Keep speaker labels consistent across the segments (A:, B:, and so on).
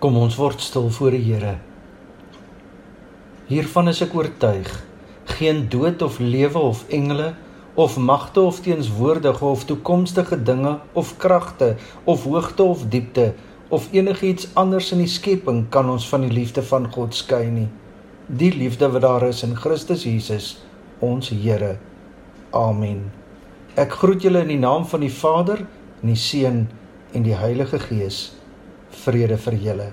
A: Kom ons word stil voor die Here. Hiervan is ek oortuig: geen dood of lewe of engele of magte of teenswoordige of toekomstige dinge of kragte of hoogte of diepte of enigiets anders in die skepping kan ons van die liefde van God skei nie. Die liefde wat daar is in Christus Jesus, ons Here. Amen. Ek groet julle in die naam van die Vader, en die Seun en die Heilige Gees vrede vir julle.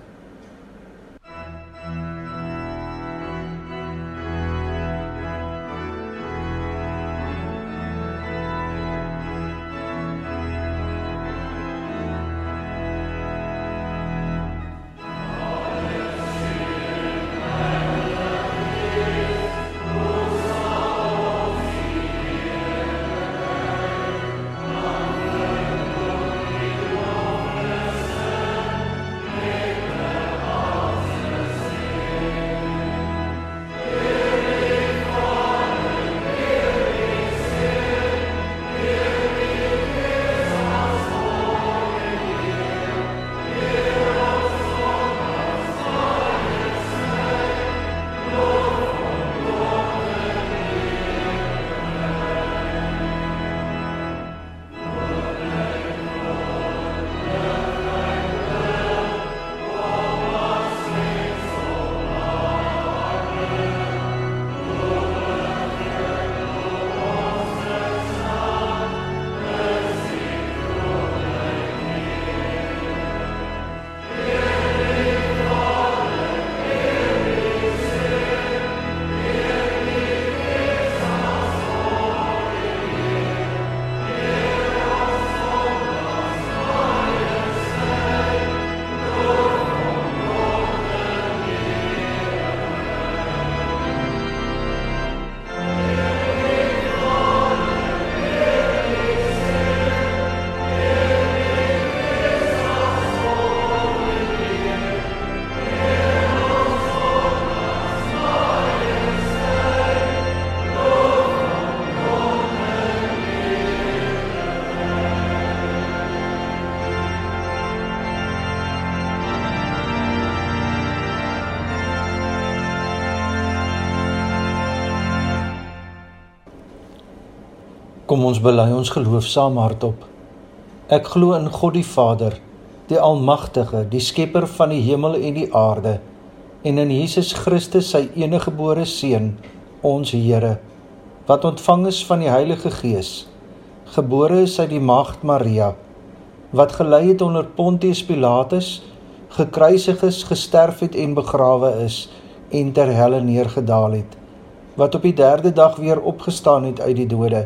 A: Kom ons bely ons geloof saam hardop. Ek glo in God die Vader, die Almagtige, die Skepper van die hemel en die aarde, en in Jesus Christus, sy eniggebore Seun, ons Here, wat ontvang is van die Heilige Gees, gebore is uit die Maagd Maria, wat gelei het onder Pontius Pilatus, gekruisig is, gesterf het en begrawe is en ter helle neergedaal het, wat op die 3de dag weer opgestaan het uit die dode,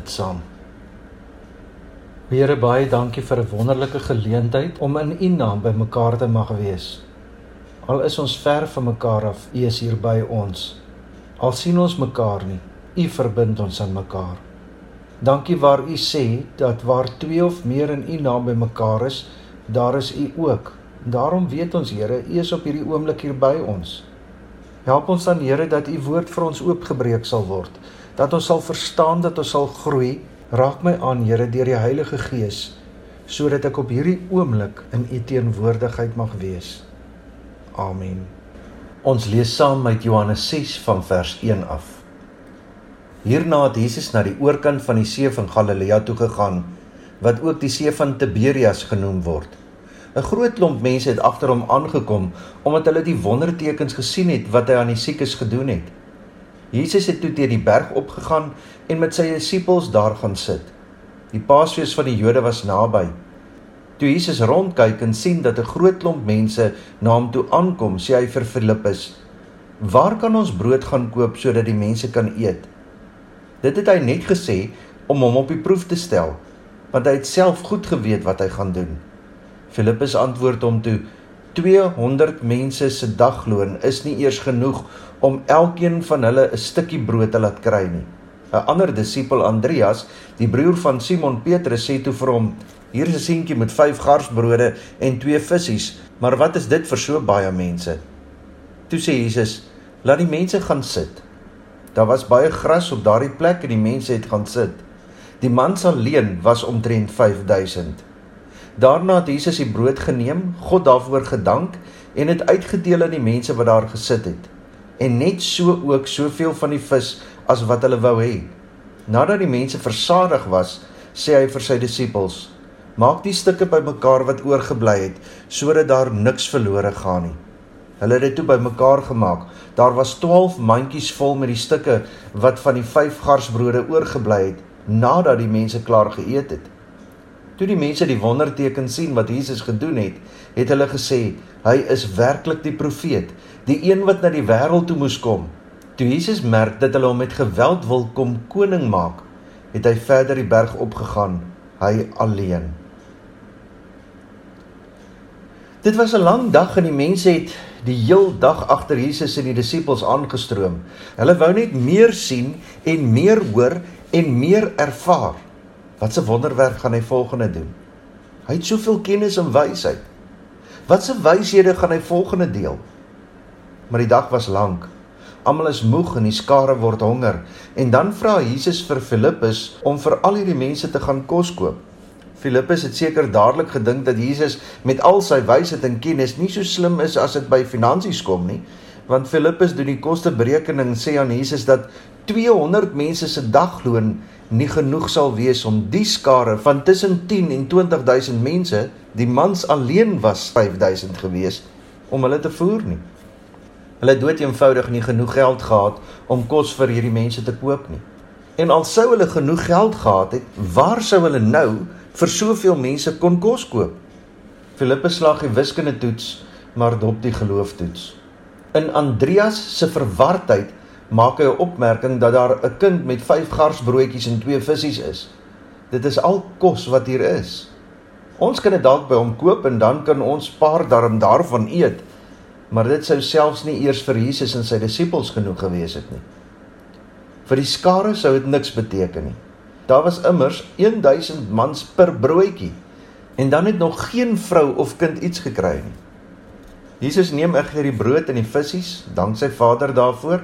A: Bid saam. Here baie dankie vir 'n wonderlike geleentheid om in U naam by mekaar te mag wees. Al is ons ver van mekaar af, U is hier by ons. Al sien ons mekaar nie, U verbind ons aan mekaar. Dankie waar U sê dat waar twee of meer in U naam by mekaar is, daar is U ook. Daarom weet ons Here, U is op hierdie oomblik hier by ons. Help ons dan Here dat U woord vir ons oopgebreek sal word, dat ons sal verstaan dat ons sal groei Raak my aan, Here, deur die Heilige Gees, sodat ek op hierdie oomblik in U teenwoordigheid mag wees. Amen. Ons lees saam met Johannes 6 van vers 1 af. Hierna het Jesus na die oorkant van die see van Galilea toe gegaan, wat ook die see van Tiberias genoem word. 'n Groot klomp mense het agter hom aangekom omdat hulle die wondertekens gesien het wat hy aan die siekes gedoen het. Jesus het toe teen die berg opgegaan en met sy disippels daar gaan sit. Die Paasfees van die Jode was naby. Toe Jesus rondkyk en sien dat 'n groot klomp mense na hom toe aankom, sê hy vir Filippus: "Waar kan ons brood gaan koop sodat die mense kan eet?" Dit het hy net gesê om hom op die proef te stel, want hy het self goed geweet wat hy gaan doen. Filippus antwoord hom toe: 200 mense se dagloon is nie eers genoeg om elkeen van hulle 'n stukkie brood te laat kry nie. 'n Ander disipel Andreas, die broer van Simon Petrus, sê toe vir hom: "Hier is 'n seentjie met 5 garsbrode en 2 visse, maar wat is dit vir so baie mense?" Toe sê Jesus: "Laat die mense gaan sit." Daar was baie gras op daardie plek en die mense het gaan sit. Die mans alleen was omtrent 5000. Daarna het Jesus die brood geneem, God daarvoor gedank en dit uitgedeel aan die mense wat daar gesit het. En net so ook soveel van die vis as wat hulle wou hê. Nadat die mense versadig was, sê hy vir sy disippels: "Maak die stukke bymekaar wat oorgebly het, sodat daar niks verlore gaan nie." Hulle het dit toe bymekaar gemaak. Daar was 12 mandjies vol met die stukke wat van die 5 garsbrode oorgebly het nadat die mense klaar geëet het. Toe die mense die wonderteken sien wat Jesus gedoen het, het hulle gesê, hy is werklik die profeet, die een wat na die wêreld toe moes kom. Toe Jesus merk dat hulle hom met geweld wil kom koning maak, het hy verder die berg opgegaan, hy alleen. Dit was 'n lang dag en die mense het die heel dag agter Jesus en die disippels aangestroom. Hulle wou net meer sien en meer hoor en meer ervaar. Wat 'n wonderwerk gaan hy volgende doen? Hy het soveel kennis en wysheid. Wat 'n wyshede gaan hy volgende deel? Maar die dag was lank. Almal is moeg en die skare word honger en dan vra Jesus vir Filippus om vir al hierdie mense te gaan kos koop. Filippus het seker dadelik gedink dat Jesus met al sy wysheid en kennis nie so slim is as dit by finansies kom nie, want Filippus doen die kosteberekening sê aan Jesus dat 200 mense se dagloon nie genoeg sal wees om die skare van tussen 10 en 20000 mense, die mans alleen was 5000 gewees om hulle te voer nie. Hulle het dood eenvoudig nie genoeg geld gehad om kos vir hierdie mense te koop nie. En al sou hulle genoeg geld gehad het, waar sou hulle nou vir soveel mense kon kos koop? Filippus slag die wiskunde toets, maar dop die geloof toets. In Andreas se verwardheid maak hy 'n opmerking dat daar 'n kind met 5 garsbroodjies en 2 visse is. Dit is al kos wat hier is. Ons kan dit dalk by hom koop en dan kan ons paar darm daarvan eet. Maar dit sou selfs nie eers vir Jesus en sy disippels genoeg gewees het nie. Vir die skare sou dit niks beteken nie. Daar was immers 1000 mans per broodjie en dan het nog geen vrou of kind iets gekry nie. Jesus neem egter die brood en die visse, dank sy Vader daarvoor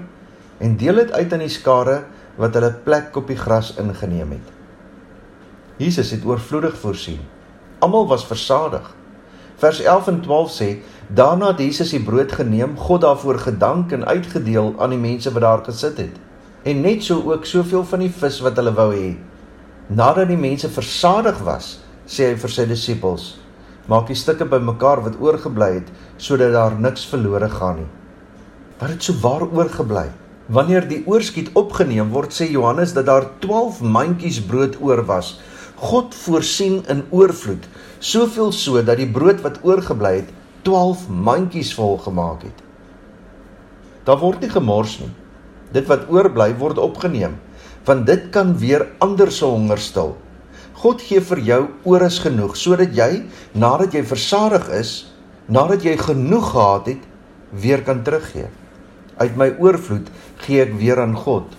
A: en deel dit uit aan die skare wat hulle plek op die gras ingeneem het. Jesus het oorvloedig voorsien. Almal was versadig. Vers 11 en 12 sê: Daarna het Jesus die brood geneem, God daarvoor gedank en uitgedeel aan die mense wat daar gesit het. En net so ook soveel van die vis wat hulle wou hê. Nadat die mense versadig was, sê hy vir sy disippels: Maak die stukke bymekaar wat oorgebly het, sodat daar niks verlore gaan nie. Wat het so waar oorgebly? Wanneer die oorskiet opgeneem word, sê Johannes dat daar 12 mandjies brood oor was. God voorsien in oorvloed, soveel so dat die brood wat oorgebly het 12 mandjies vol gemaak het. Daar word nie gemors nie. Dit wat oorbly word opgeneem. want dit kan weer ander se honger stil. God gee vir jou oores genoeg sodat jy nadat jy versadig is, nadat jy genoeg gehad het, weer kan teruggee. Uit my oorvloed gee ek weer aan God.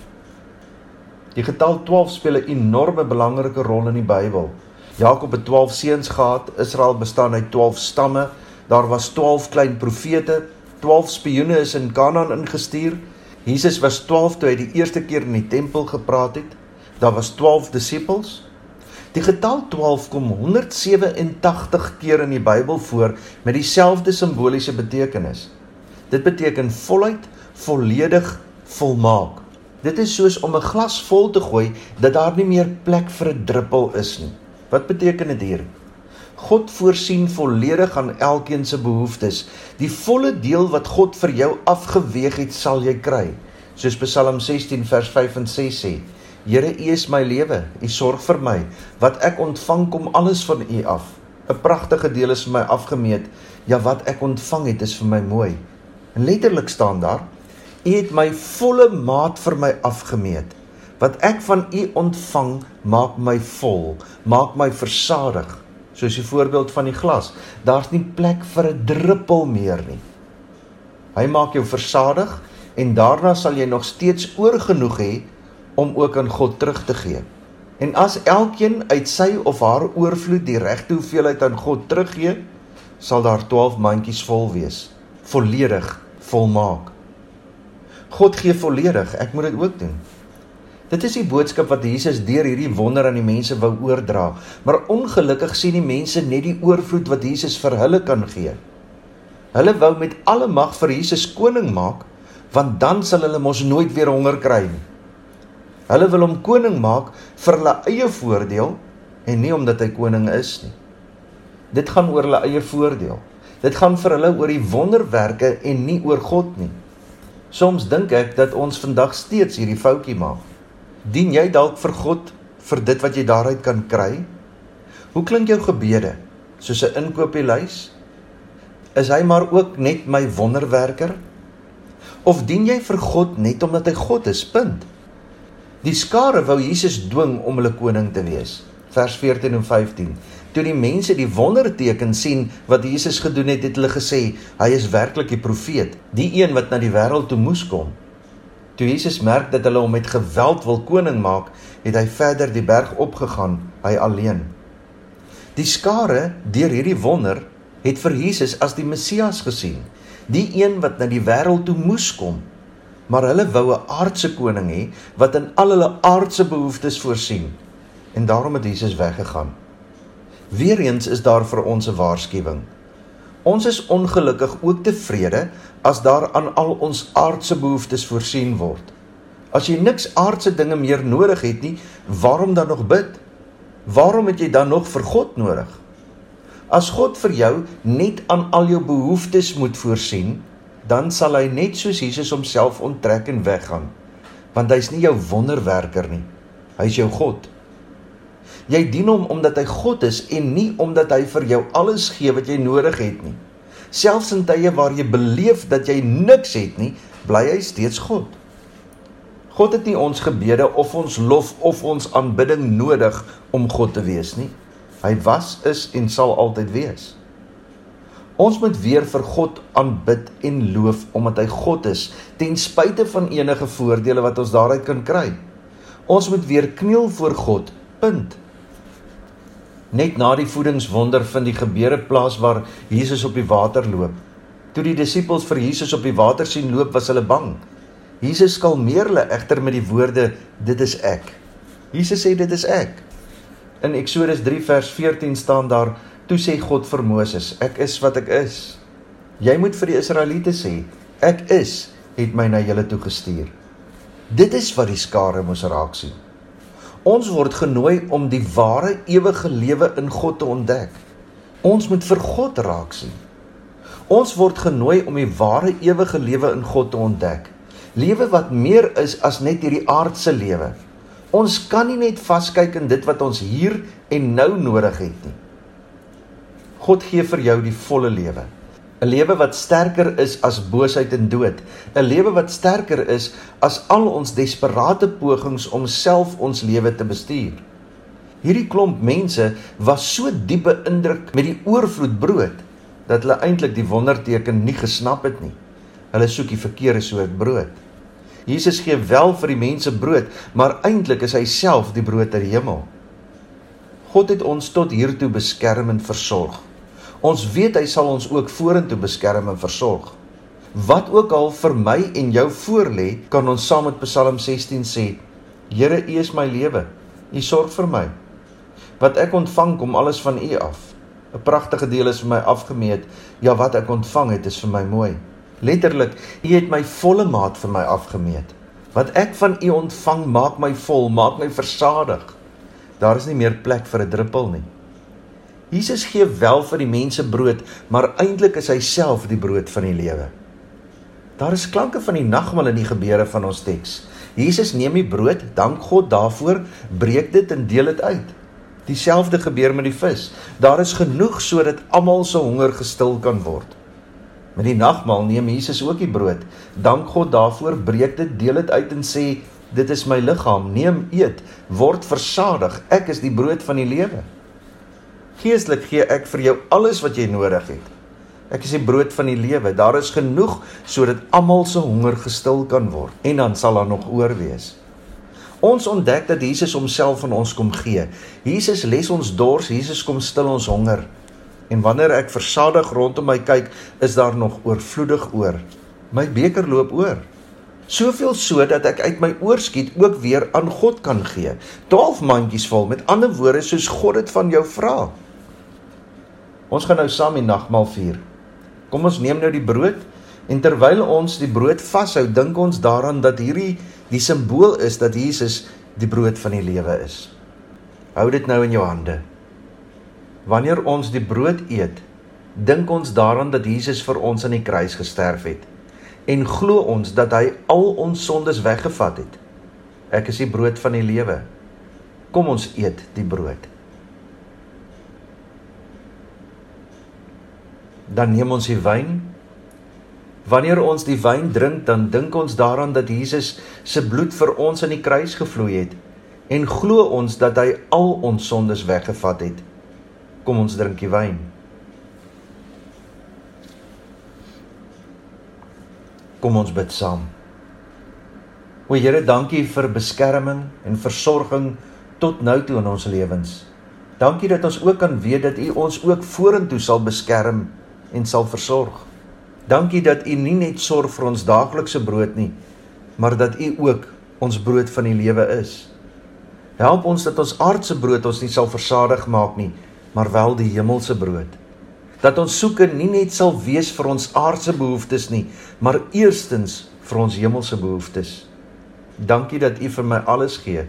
A: Die getal 12 speel 'n enorme belangrike rol in die Bybel. Jakob het 12 seuns gehad. Israel bestaan uit 12 stamme. Daar was 12 klein profete. 12 spioene is in Kanaan ingestuur. Jesus was 12 toe hy die eerste keer in die tempel gepraat het. Daar was 12 disippels. Die getal 12 kom 187 keer in die Bybel voor met dieselfde simboliese betekenis. Dit beteken voluit, volledig, volmaak. Dit is soos om 'n glas vol te gooi dat daar nie meer plek vir 'n druppel is nie. Wat beteken dit hier? God voorsien volledig aan elkeen se behoeftes. Die volle deel wat God vir jou afgeweeg het, sal jy kry. Soos Psalm 16 vers 5 en 6 sê: Here, U is my lewe. U sorg vir my. Wat ek ontvang kom alles van U af. 'n Pragtige deel is vir my afgemeet. Ja, wat ek ontvang het is vir my mooi. En letterlik staan daar: U het my volle maat vir my afgemeet. Wat ek van U ontvang, maak my vol, maak my versadig. Soos die voorbeeld van die glas, daar's nie plek vir 'n druppel meer nie. Hy maak jou versadig en daarna sal jy nog steeds oorgenoeg hê om ook aan God terug te gee. En as elkeen uit sy of haar oorvloed die regte hoeveelheid aan God teruggee, sal daar 12 mandjies vol wees, volledig volmaak. God gee volledig, ek moet dit ook doen. Dit is die boodskap wat Jesus deur hierdie wonder aan die mense wou oordra. Maar ongelukkig sien die mense net die oorvloed wat Jesus vir hulle kan gee. Hulle wou met alle mag vir Jesus koning maak, want dan sal hulle mos nooit weer honger kry nie. Hulle wil hom koning maak vir hulle eie voordeel en nie omdat hy koning is nie. Dit gaan oor hulle eie voordeel. Dit gaan vir hulle oor die wonderwerke en nie oor God nie. Soms dink ek dat ons vandag steeds hierdie foutjie maak. Dien jy dalk vir God vir dit wat jy daaruit kan kry? Hoe klink jou gebede? Soos 'n inkopieslys? Is hy maar ook net my wonderwerker? Of dien jy vir God net omdat hy God is? Punt. Die skare wou Jesus dwing om hulle koning te wees. Vers 14 en 15. Toe die mense die wonderteken sien wat Jesus gedoen het, het hulle gesê, hy is werklik die profeet, die een wat na die wêreld toe moes kom. Toe Jesus merk dat hulle hom met geweld wil koning maak, het hy verder die berg opgegaan, hy alleen. Die skare deur hierdie wonder het vir Jesus as die Messias gesien, die een wat na die wêreld toe moes kom. Maar hulle wou 'n aardse koning hê wat in al hulle aardse behoeftes voorsien. En daarom het Jesus weggegaan. Weereens is daar vir ons 'n waarskuwing. Ons is ongelukkig ook tevrede as daar aan al ons aardse behoeftes voorsien word. As jy niks aardse dinge meer nodig het nie, waarom dan nog bid? Waarom het jy dan nog vir God nodig? As God vir jou net aan al jou behoeftes moet voorsien, dan sal hy net soos Jesus homself onttrek en weggaan. Want hy's nie jou wonderwerker nie. Hy's jou God. Jy dien hom omdat hy God is en nie omdat hy vir jou alles gee wat jy nodig het nie. Selfs in tye waar jy beleef dat jy niks het nie, bly hy steeds God. God het nie ons gebede of ons lof of ons aanbidding nodig om God te wees nie. Hy was, is en sal altyd wees. Ons moet weer vir God aanbid en loof omdat hy God is, ten spyte van enige voordele wat ons daaruit kan kry. Ons moet weer kniel voor God. Punt. Net na die voedingswonder vind die gebeure plaas waar Jesus op die water loop. Toe die disippels vir Jesus op die water sien loop, was hulle bang. Jesus kalmeer hulle egter met die woorde: "Dit is ek." Jesus sê: "Dit is ek." In Eksodus 3 vers 14 staan daar: "Toe sê God vir Moses: Ek is wat ek is." Jy moet vir die Israeliete sê: "Ek is het my na julle toe gestuur." Dit is wat die skare moes raak sien. Ons word genooi om die ware ewige lewe in God te ontdek. Ons moet vir God raak sien. Ons word genooi om die ware ewige lewe in God te ontdek. Lewe wat meer is as net hierdie aardse lewe. Ons kan nie net vaskyk in dit wat ons hier en nou nodig het nie. God gee vir jou die volle lewe. 'n lewe wat sterker is as boosheid en dood, 'n lewe wat sterker is as al ons desperate pogings om self ons lewe te bestuur. Hierdie klomp mense was so diep beïndruk met die oorvloed brood dat hulle eintlik die wonderteken nie gesnap het nie. Hulle soek die verkeerde soort brood. Jesus gee wel vir die mense brood, maar eintlik is hy self die brood uit die hemel. God het ons tot hiertoe beskerm en versorg. Ons weet hy sal ons ook vorentoe beskerm en versorg. Wat ook al vir my en jou voorlê, kan ons saam met Psalm 16 sê: Here, U is my lewe. U sorg vir my. Wat ek ontvang kom alles van U af. 'n Pragtige deel is vir my afgemeet. Ja, wat ek ontvang het is vir my mooi. Letterlik, U het my volle maat vir my afgemeet. Wat ek van U ontvang, maak my vol, maak my versadig. Daar is nie meer plek vir 'n druppel nie. Jesus gee wel vir die mense brood, maar eintlik is hy self die brood van die lewe. Daar is klanke van die nagmaal in die gebeure van ons teks. Jesus neem die brood, dank God daarvoor, breek dit en deel dit uit. Dieselfde gebeur met die vis. Daar is genoeg sodat almal se honger gestil kan word. Met die nagmaal neem Jesus ook die brood. Dank God daarvoor, breek dit, deel dit uit en sê dit is my liggaam. Neem, eet, word versadig. Ek is die brood van die lewe. Geestelik gee ek vir jou alles wat jy nodig het. Ek is die brood van die lewe. Daar is genoeg sodat almal se honger gestil kan word en dan sal daar nog oor wees. Ons ontdek dat Jesus homself aan ons kom gee. Jesus les ons dors, Jesus kom stil ons honger. En wanneer ek versadig rondom my kyk, is daar nog oorvloedig oor. My beker loop oor. Soveel so dat ek uit my oorskiet ook weer aan God kan gee. 12 mandjies vol, met ander woorde soos God dit van jou vra. Ons gaan nou saam die nagmaal vier. Kom ons neem nou die brood en terwyl ons die brood vashou, dink ons daaraan dat hierdie die simbool is dat Jesus die brood van die lewe is. Hou dit nou in jou hande. Wanneer ons die brood eet, dink ons daaraan dat Jesus vir ons aan die kruis gesterf het en glo ons dat hy al ons sondes weggevat het. Ek is die brood van die lewe. Kom ons eet die brood. Dan neem ons die wyn Wanneer ons die wyn drink, dan dink ons daaraan dat Jesus se bloed vir ons aan die kruis gevloei het en glo ons dat hy al ons sondes weggevat het. Kom ons drink die wyn. Kom ons bid saam. O Here, dankie vir beskerming en versorging tot nou toe in ons lewens. Dankie dat ons ook kan weet dat U ons ook vorentoe sal beskerm en sal versorg. Dankie dat U nie net sorg vir ons daaglikse brood nie, maar dat U ook ons brood van die lewe is. Help ons dat ons aardse brood ons nie sal versadig maak nie, maar wel die hemelse brood. Dat ons soeke nie net sal wees vir ons aardse behoeftes nie, maar eerstens vir ons hemelse behoeftes. Dankie dat U vir my alles gee.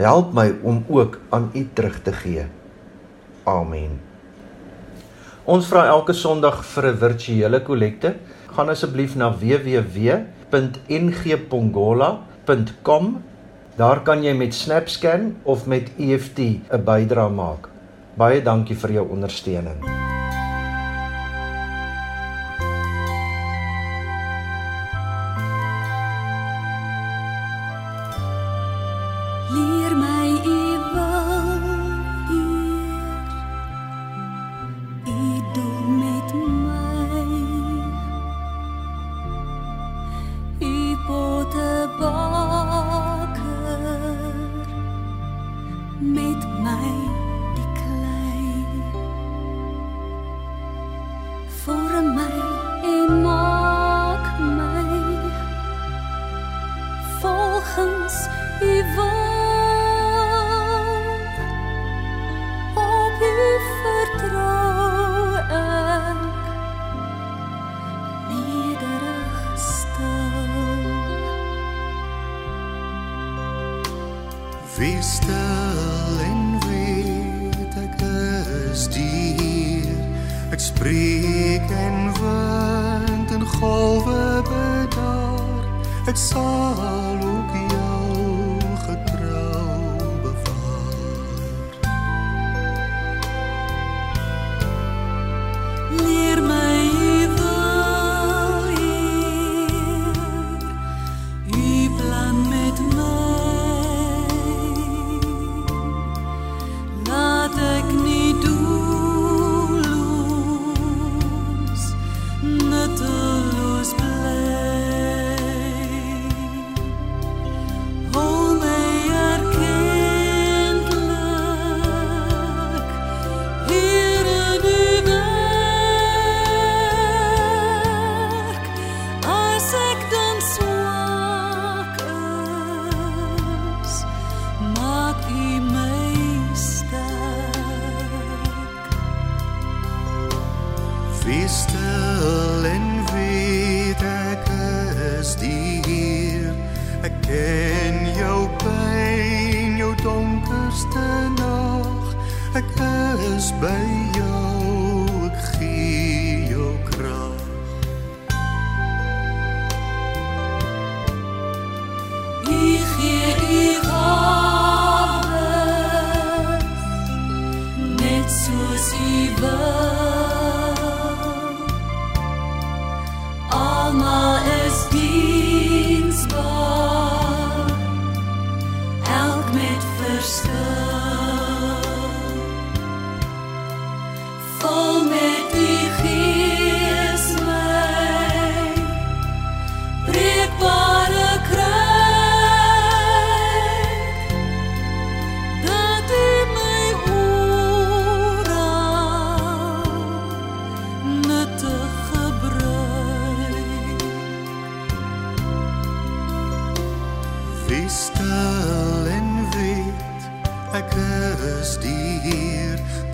A: Help my om ook aan U terug te gee. Amen. Ons vra elke Sondag vir 'n virtuele kollekte. Gaan asseblief na www.ngpongola.com. Daar kan jy met SnapScan of met EFT 'n bydrae maak. Baie dankie vir jou ondersteuning.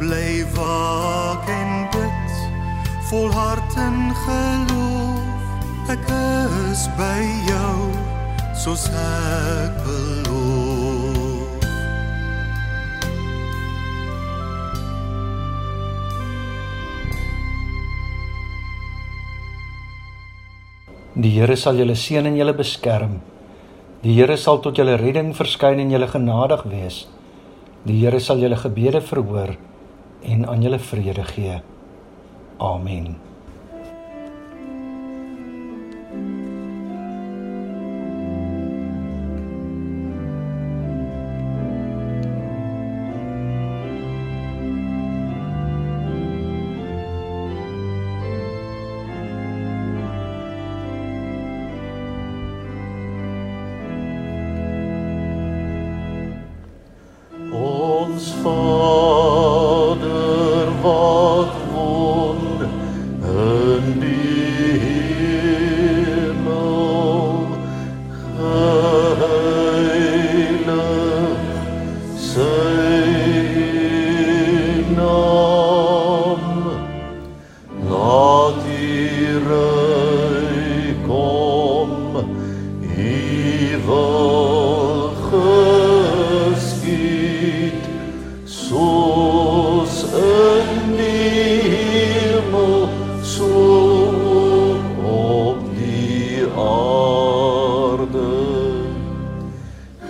B: Bly waak en bid, volhard in geloof. Ek is by jou, soos ek beloof.
C: Die Here sal julle seën en julle beskerm. Die Here sal tot julle redding verskyn en julle genadig wees. Die Here sal julle gebede verhoor en aan julle vrede gee. Amen.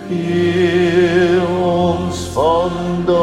A: Heer ons vandaag.